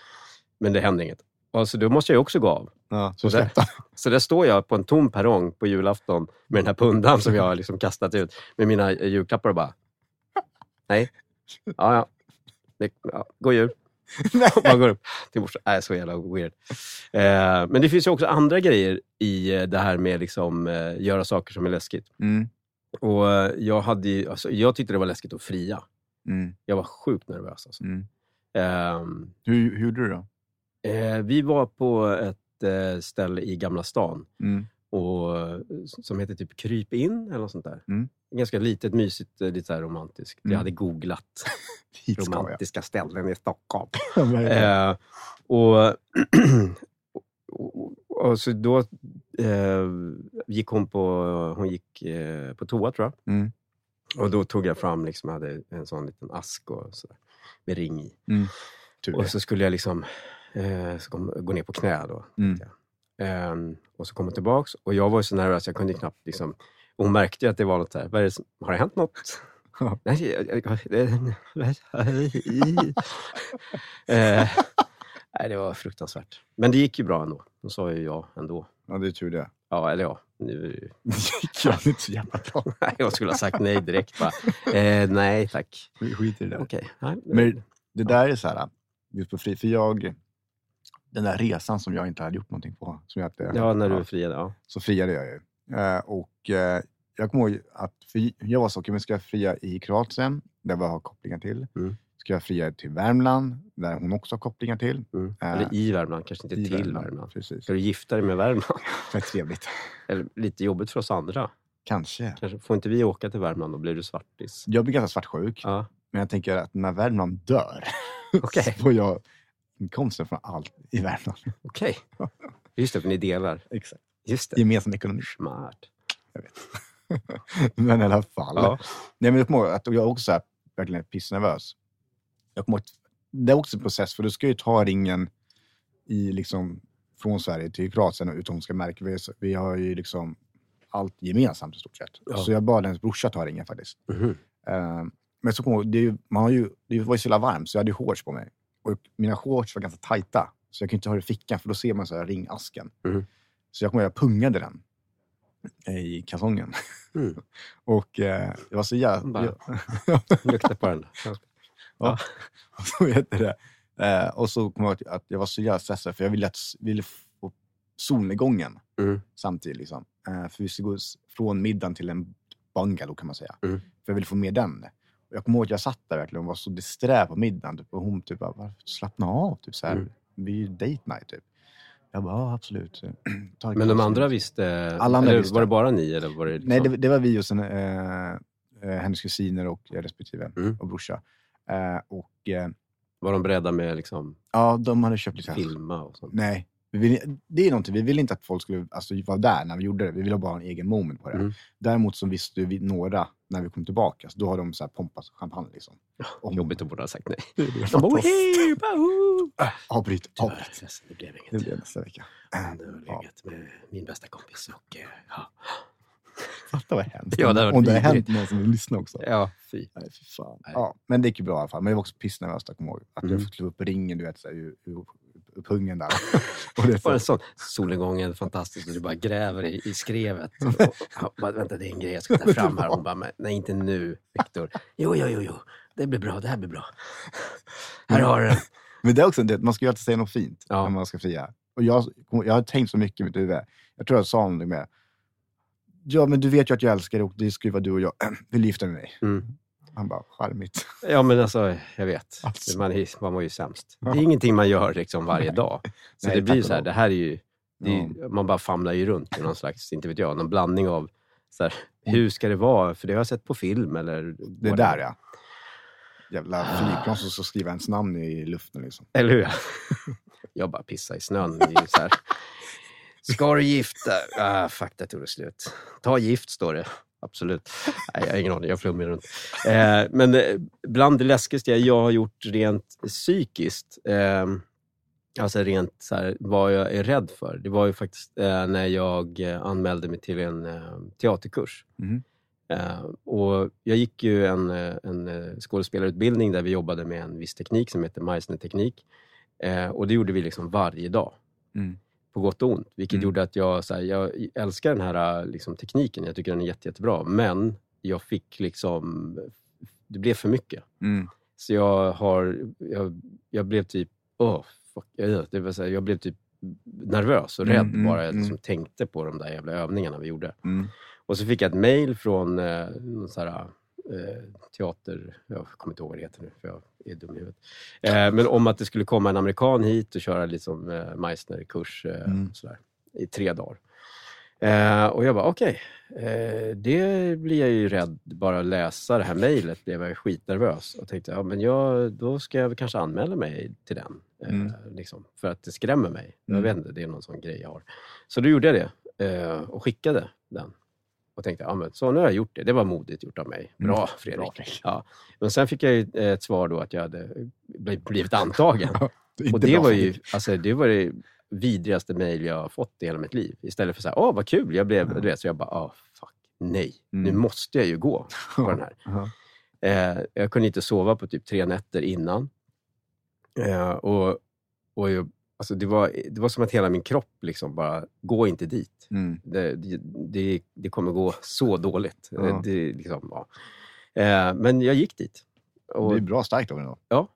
Men det händer inget. Och så då måste jag ju också gå av. Ja, så där- *laughs* Så där står jag på en tom perrong på julafton med den här pundan som jag har liksom kastat ut med mina julklappar och bara, nej, ja ja, det, ja god jul. *laughs* Bara går upp till morsan. Nej, så jävla weird. Eh, men det finns ju också andra grejer i eh, det här med liksom, eh, göra saker som är läskigt. Mm. Och eh, jag, hade ju, alltså, jag tyckte det var läskigt att fria. Mm. Jag var sjukt nervös. Alltså. Mm. Ehm, Hur, hur gjorde du då? eh, vi var på ett eh, ställe i Gamla stan Mm. och, som heter typ Kryp in eller något sånt där. Mm. Ganska litet, mysigt, eh, lite så romantiskt. Mm. Jag hade googlat *laughs* romantiska ställen i Stockholm. *laughs* Eh, *clears throat* och, och, och, och så då eh, gick hon på, hon gick, eh, på toa tror jag. Mm. Och då tog jag fram, liksom, jag hade en sån liten ask och så, där, med ring i. Tur Och så skulle jag liksom eh, så kom, gå ner på knä då. Mm. Ehm, och så kom hon tillbaks och jag var så nervös jag kunde knappt liksom... Och hon märkte ju att det var något så här, vad är det som, har det hänt något? Eh, Nej, det var fruktansvärt. Men det gick ju bra ändå. Hon sa ju ja ändå. Ja, det är tur det. Ja, eller ja. Nu, *laughs* gick ju inte så jävla bra. *laughs* nej, jag skulle ha sagt nej direkt. Bara. Eh, nej, tack. Vi skiter i det. Nej, Men det där är så här, just på fri, för jag, den där resan som jag inte hade gjort någonting på, som jag inte, ja, när du friade. Ja. så friade jag ju. Eh, och eh, jag kommer ihåg att, för jag var så, okej, men ska jag fria i Kroatien, där vi har kopplingar till? Mm. Ska jag fria till Värmland, där hon också har kopplingar till? Mm. Eh, Eller i Värmland, kanske inte till Värmland. Precis. Ska du gifta dig med Värmland? *laughs* Fett trevligt. Eller lite jobbigt för oss andra. Kanske. Kanske får inte vi åka till Värmland, då blir du svartis. Jag blir ganska svartsjuk, Ja, men jag tänker att när Värmland dör *laughs* Okej. så får jag inkomsten från allt i Värmland. okej. Just det, för ni delar. *laughs* Exakt. Just det. Gemensam ekonomi. Smart. Men i alla fall. Ja. Nej, men jag att jag är också så här, verkligen pissnervös. Jag kommer ihåg, det är också en process, för du ska ju ta ringen i, liksom, från Sverige till Kroatien och utom ska märka. Vi, vi har ju liksom allt gemensamt i stort sett. Ja. Så jag bad hennes brorsa ta ringen faktiskt. Mhm. Eh, men så ihåg, det, ju, man har ju, det var ju så jävla varmt så jag hade shorts på mig. Och mina shorts var ganska tajta. Så jag kunde inte ha det i fickan för då ser man så här ringasken. Mhm. Så jag kommer ihåg, jag pungade den eh, i kalsongen. Mm. *laughs* och eh, det var så jävla... *laughs* Lukta på den. Ja. Och *laughs* så heter det. Eh, och så kommer jag ihåg att jag var så jävla stressad för jag ville, att, ville få solnedgången Mm. samtidigt. Liksom. Eh, för vi skulle gå från middagen till en bungalow kan man säga. Mm. För jag ville få med den. Och jag kommer ihåg att jag satt där verkligen och var så disträ på middagen. Typ, och hon typ bara, "Varför? slappna av. Typ, så här. Mm. Vi är ju date night typ. Jag bara, ja absolut. *clears throat* Men de andra vin." visste... Alla andra visste. Var det bara ni? Eller var det liksom... Nej, det, det var vi och sen eh, eh, hennes kusiner och respektive Mm. och brorsa. Eh, och, eh, Var de beredda med liksom Ja, de hade köpt lite... filma och sånt? Nej. Vi vill, det är någonting, vi ville inte att folk skulle alltså, vara där när vi gjorde det. Vi ville bara ha en egen moment på det. Mm. Däremot så visste vi några när vi kom tillbaka, så då har de så här pompat champagne. Liksom. Om- Jobbigt att borde ha sagt nej. De bara, "Woho! Bahoo!" Avbryt, avbryt. det blev Det inget. blir nästa vecka. Jag har legat med min bästa kompis och eh, ja. Fatta vad hemskt. Ja, det Om det har hänt någon som vill lyssna också. ja, fy. Nej, fy fan. Nej. Ja, men det gick ju bra i alla fall. Men jag var också pissnervös, jag kommer ihåg. Att Mm. jag fick kliva upp ringen, du vet, så här, ur, ur, ur pungen där. *laughs* och det är Bara en så, sån solnedgången, fantastiskt, och du bara gräver i, i skrevet. *laughs* Och, och, bara, vänta, det är en grej jag ska ta fram här. Hon bara, "Men nej inte nu, Viktor. Jo, jo, jo, jo, det blir bra, det här blir bra. Här har du den. *laughs* men det är också det, man ska ju alltid säga något fint Ja. när man ska fria. Och jag, jag har tänkt så mycket i mitt huvud. Jag tror jag sa någonting med, ja men du vet ju att jag älskar dig och det ska ju vara du och jag. Vill du gifta dig med mig? Mm. Han bara, charmigt. Ja, men alltså, jag vet. Alltså. Man, man var ju sämst. Det Ja. är ingenting man gör liksom varje dag. Så Nej, det blir så här, det här är ju, är, man bara famlar ju runt i någon slags, inte vet jag, någon blandning av så här, hur ska det vara? För det har jag sett på film eller... Det är där ja. Jävla flygplan som ska skriva ens namn i luften liksom. Eller hur? *laughs* Jag bara pissar i snön. Ju så här. Ska du gifta? Ah, fuck, det tog det slut. Ta gift, står det. Absolut. Nej, jag har ingen aning, jag flummar runt. Eh, men eh, bland det läskigaste jag har gjort rent psykiskt, eh, alltså rent så här, vad jag är rädd för, det var ju faktiskt eh, när jag eh, anmälde mig till en eh, teaterkurs. Mhm. Eh, och jag gick ju en, en skådespelarutbildning där vi jobbade med en viss teknik som heter Meissner-teknik. Och det gjorde vi liksom varje dag, Mm. På gott och ont. Vilket Mm. gjorde att jag, så här, jag älskar den här liksom, tekniken, jag tycker den är jätte, jättebra. Men jag fick liksom, det blev för mycket. Mm. Så jag har, jag, jag blev typ, åh, fuck, jag, det var så här, jag blev typ nervös och Mm, rädd mm, bara jag mm. liksom tänkte på de där jävla övningarna vi gjorde. Mm. Och så fick jag ett mejl från eh, sån här, teater, jag kommer inte ihåg vad det heter nu för jag är dum i huvudet. Eh, men om att det skulle komma en amerikan hit och köra liksom, eh, Meissner-kurs eh, Mm. sådär, i tre dagar. Eh, och jag bara, okej, eh, det blir jag ju rädd, bara att läsa det här mejlet blev jag skitnervös och tänkte, ja men jag, då ska jag väl kanske anmäla mig till den. Eh, Mm. liksom, för att det skrämmer mig. Jag Mm. vet inte, det är någon sån grej jag har. Så då gjorde jag det eh, och skickade den. Och tänkte, ja men så nu har jag gjort det. Det var modigt gjort av mig. Bra Mm. Fredrik. Bra, Fredrik. Ja. Men sen fick jag ju ett svar då att jag hade bli- blivit antagen. *laughs* Det Och det bra var ju alltså, det, var det vidrigaste mejl jag har fått i hela mitt liv. Istället för så här, åh vad kul, jag blev, Ja. du vet, så jag bara, åh fuck, nej, nu Mm. måste jag ju gå *laughs* på den här. Eh, jag kunde inte sova på typ tre nätter innan. Eh, och och jag, alltså det, var, det var som att hela min kropp liksom bara, gå inte dit. Mm. Det, det, det, kommer gå så dåligt. Ja. Eh, Det, liksom, ja. eh, men jag gick dit. Och, Det är bra starkt av dig då.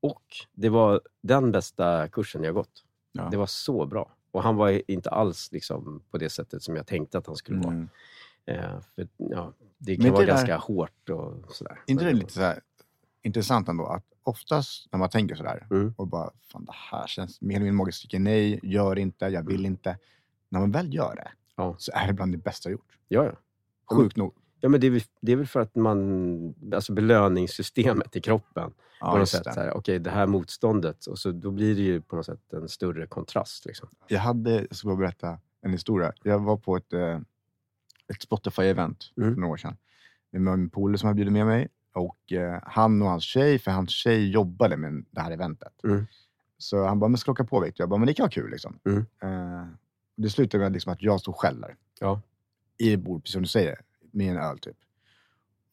och det var den bästa kursen jag gått. Ja. Det var så bra. Och han var inte alls liksom på det sättet som jag tänkte att han skulle vara. Mm. Eh, för, ja, det kan vara det där- ganska hårt och sådär. inte det lite så intressant ändå att oftast när man tänker sådär Mm. och bara, fan det här känns, eller mindre mage sticker nej, gör inte, jag vill inte. När man väl gör det Mm. Ja. så är det bland det bästa jag gjort. Ja, ja. Sjukt nog. Ja, men det är, väl, det är väl för att man, alltså belöningssystemet i kroppen, Ja, på något sätt, det. så här, okej det här motståndet, och så, då blir det ju på något sätt en större kontrast. Liksom. Jag hade, jag ska bara berätta en historia. Jag var på ett, eh, ett Spotify-event Mm. för några år sedan. Med min polare som hade bjudit med mig. Och eh, han och hans tjej, för hans tjej jobbade med det här eventet. Mm. Så han bara, men ska åka på Victor? Jag bara, men det kan vara kul liksom. Mm. Eh, det slutade med liksom att jag stod själv där. Ja. I ett bord, precis som du säger. Med en öl typ.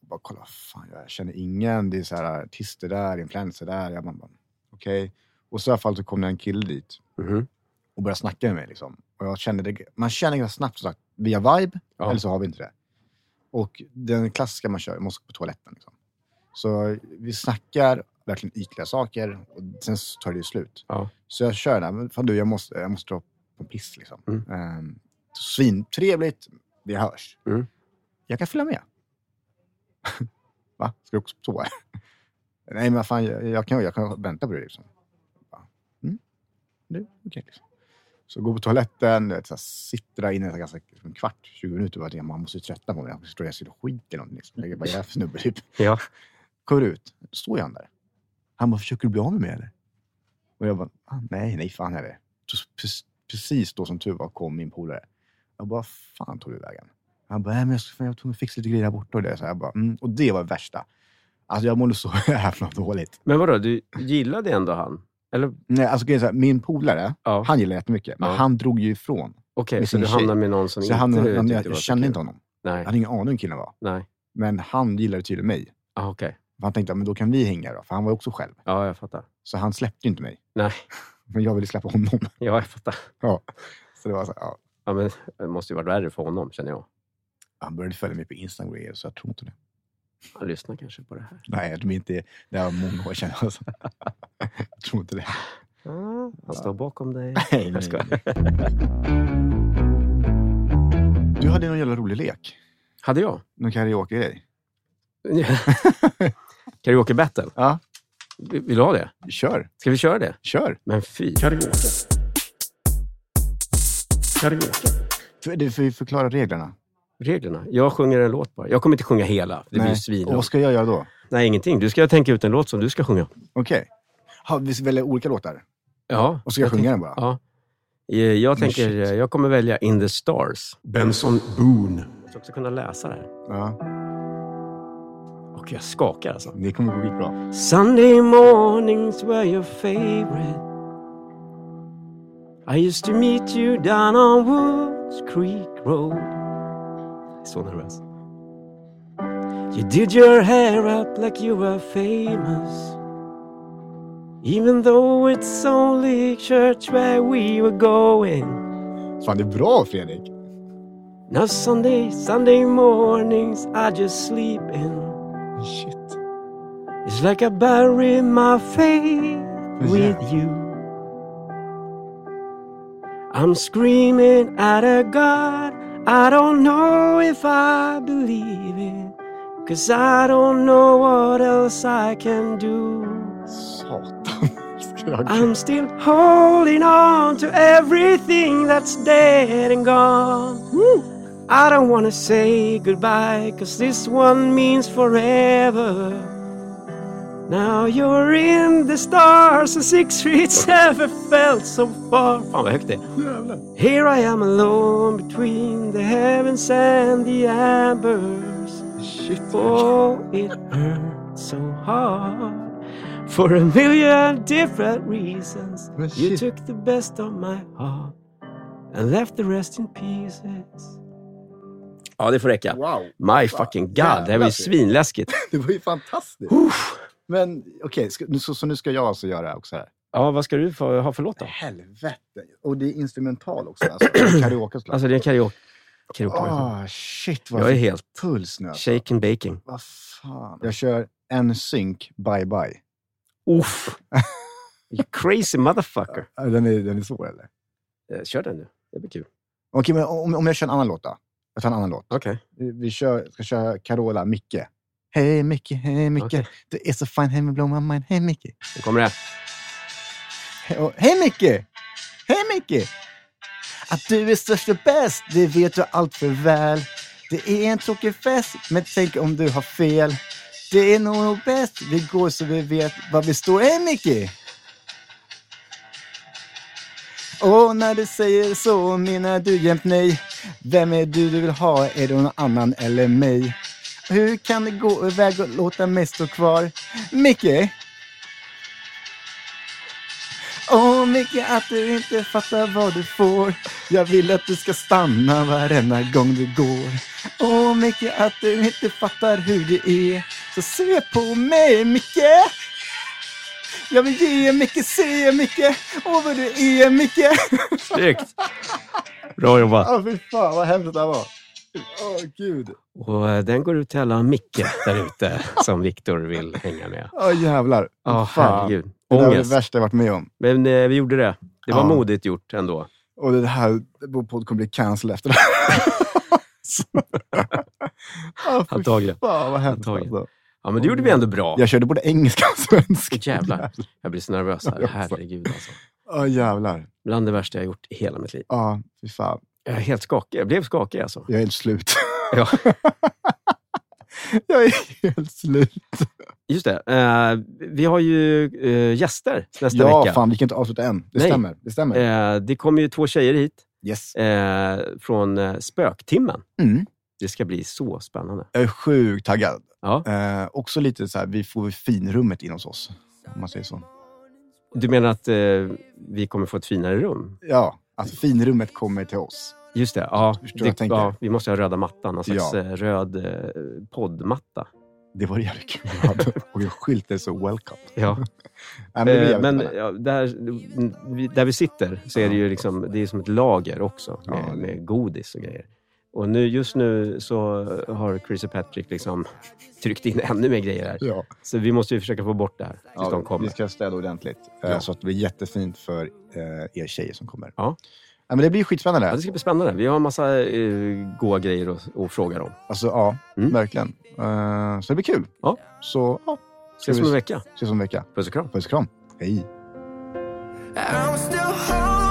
Och bara kolla, fan jag känner ingen. Det är så här artister där, influenser där. Jag bara, okej. Och så i alla fall så kom det en kille dit Mhm. och började snacka med mig. Liksom. Och jag kände det, man känner ganska snabbt som sagt, via vibe, Ja. eller så har vi inte det. Och den klassiska man kör, jag måste gå på toaletten. Liksom. Så vi snackar verkligen ytliga saker och sen så tar det ju slut. Ja. Så jag kör där, men fan du, jag måste, jag måste dra på en piss. Liksom. Mm. Ehm, svintrevligt, vi hörs. Mm. Jag kan följa med. *laughs* Va? Ska du också toa? *laughs* Nej, men fan, jag, jag, kan, jag kan vänta på dig. Liksom. Mm. Nu, okej. liksom. Så går på toaletten, vet, så här, sitter där inne så ganska, liksom, en kvart, 20 minuter. Bara, man måste ju tröttna på mig. Jag står och jag och skiter eller någonting. Liksom. Jag bara, jag är för snubbe typ. Ja. *laughs* Kommer ut, står han där. Han bara, försöker du bli av med mig eller? Och jag bara, ah, nej, nej fan är det. Så pre- Precis då som tur var kom min polare. Jag bara, fan tog du vägen? Han bara, nej, men jag, ska, jag att fixa lite grejer här borta. Och det, så jag bara, mm. och det var det värsta. Alltså jag mådde så *laughs* jävla dåligt. Men vadå, du gillade ändå han? Eller, Nej, alltså, grejen är så här, min polare, ja. han gillar jättemycket, men Ja. han drog ju ifrån. Okej, med så du hamnade med någon som Så inte han, han, jag, jag kände inte honom. Jag Nej, hade ingen aning om killen var. nej. Men han gillade tydligen mig. Ah, Okej, För Han tänkte, men då kan vi hänga då. För han var också själv. ja jag fattar. Så han släppte ju inte mig. Nej, *laughs* Men jag ville släppa honom. *laughs* ja, jag fattar. Så det var så, här, ja. Ja, men det måste ju varit värre för honom, känner jag. Han började följa mig på Instagram grejer, så jag tror inte det. Han lyssnar kanske på det här. Nej, jag tror inte det var många år sedan. Alltså. Jag tror inte det. Ah, han står bakom dig. *laughs* Nej, Jag skojar. Du hade någon jävla rolig lek. Hade jag? Någon karaoke-grej. Karaoke battle? Ja, Vill du ha det? kör. Ska vi köra det? Kör. Men fy. Karaoke. Karaoke. För, det får förklara reglerna. Reglerna. Jag sjunger en låt bara. Jag kommer inte sjunga hela. Det blir ju Nej. Och vad ska jag göra då? Nej, ingenting. Du ska tänka ut en låt som du ska sjunga. Okej. Har vi väljer olika låtar? Ja. Och så ska jag sjunga den bara? Ja. Eh, Jag Men tänker, eh, jag kommer välja In the Stars. Benson Boone. Jag ska också kunna läsa det här. Ja. Och jag skakar alltså. Det kommer gå skitbra. Sunday mornings were your favorite. I used to meet you down on Woods Creek Road. Så nervös. You did your hair up like you were famous. Even though it's only church where we were going. Fan, det är bra Fredrik. Now Sunday, Sunday mornings I just sleep in. Shit. It's like I bury my faith with you. I'm screaming at a God I don't know if I believe it. Cause I don't know what else I can do. Satan. *laughs* I'm still holding on to everything that's dead and gone. I don't want to say goodbye, cause this one means forever. Now you're in the stars and six streets *laughs* never felt so far. Fan vad högt det är. Here I am alone between the heavens and the ambers. Shit. Oh, it hurts so hard for a million different reasons. You took the best of my heart and left the rest in pieces. Ja, det får räcka. Wow. My fucking god, det här var Jävlar, ju svinläskigt. *laughs* Det var ju fantastiskt. Men okej, nu- så, så nu ska jag alltså göra också här. Ja, vad ska du få, ha för låt då? Helvete. Och det är instrumental också. Alltså, karaoke såklart. Alltså det är en karaoke. karaoke Åh, shit vad jag är helt puls nu. Alltså. shake and baking. Vad fan. Jag kör en synk bye bye. Uff. *laughs* You crazy motherfucker. Den är, den är svår eller? Eh, Kör den nu, det blir kul. Okej, men om, om jag kör en annan låt då? Jag tar en annan låt. Okej. Vi, vi kör, ska köra Carola, Micke. Hej Micke, hej Micke. Okej. Du är så fin, hej blow my mind. Hej Micke. Nu kommer det. Hej, hej Micke! Hej Micke! Att du är störst och bäst, det vet du allt för väl. Det är en tråkig fest, men tänk om du har fel. Det är nog bäst, vi går så vi vet var vi står. Hej Micke! Och när du säger så menar du jämt nej. Vem är du du vill ha? Är det någon annan eller mig? Hur kan det gå iväg och låta mig stå kvar? Micke? Åh Micke, att du inte fattar vad du får. Jag vill att du ska stanna varenda gång du går. Åh Micke, att du inte fattar hur det är. Så se på mig Micke! Jag vill ge Micke, se Micke! Åh vad du är Micke! Snyggt! Bra jobbat. Åh fy fan vad hemskt det här var. Åh gud. Och eh, den går ut till alla Micke där ute som Viktor vill hänga med. Åh jävlar. Ja, Fan. herregud. Det där var det Ångest. värsta jag varit med om. Men eh, vi gjorde det. Det var Ja. modigt gjort ändå. Och det här, vår podd kommer bli cancel efter det här. *laughs* Fy Antagligen. Fan vad hemskt Antagligen. alltså. Ja, men det gjorde vi ändå bra. Jag körde både engelska och svenska. Jävlar. Jag blir så nervös här. Herregud alltså. Åh jävlar. Bland det värsta jag gjort i hela mitt liv. Ja, fy fan. Jag är helt skakig. Jag blev skakig alltså. Jag är helt slut. Ja. *laughs* Jag är helt slut. Just det. Eh, vi har ju eh, gäster nästa Ja, vecka. fan, vi kan inte avsluta än. Det Nej. stämmer. Det stämmer. Eh, det kommer ju två tjejer hit Yes. från Spöktimmen. Mm. Det ska bli så spännande. Jag är sjukt taggad. Ja. Eh, också lite så här, vi får finrummet in hos oss. Om man säger så. Du menar att eh, vi kommer få ett finare rum? Ja, att finrummet kommer till oss. Just det. Ja, det, ja, vi måste ha röda mattan. Någon slags Ja. eh, röd eh, poddmatta. Det var jävligt kul. Och en skylt så welcome. Ja. *laughs* Nej, men Eh, men ja, där, där vi sitter så är det ju liksom, det är som ett lager också med, Ja, med godis och grejer. Och nu, just nu så har Chris och Patrick liksom tryckt in ännu mer grejer här. ja. Så vi måste ju försöka få bort det här tills de Ja, kommer. vi ska städa ordentligt. eh, Ja. Så att det blir jättefint för eh, er tjejer som kommer. Ja. Ja, men det blir skitspännande. Ja, det ska bli spännande. Vi har en massa eh, goa grejer att, att fråga dem. Alltså, ja, Mm. verkligen. Eh, så det blir kul. Ja. Så, ja, Ses om en vecka. ses om en vecka. Puss och kram. Puss och kram. Hej. I'm still holding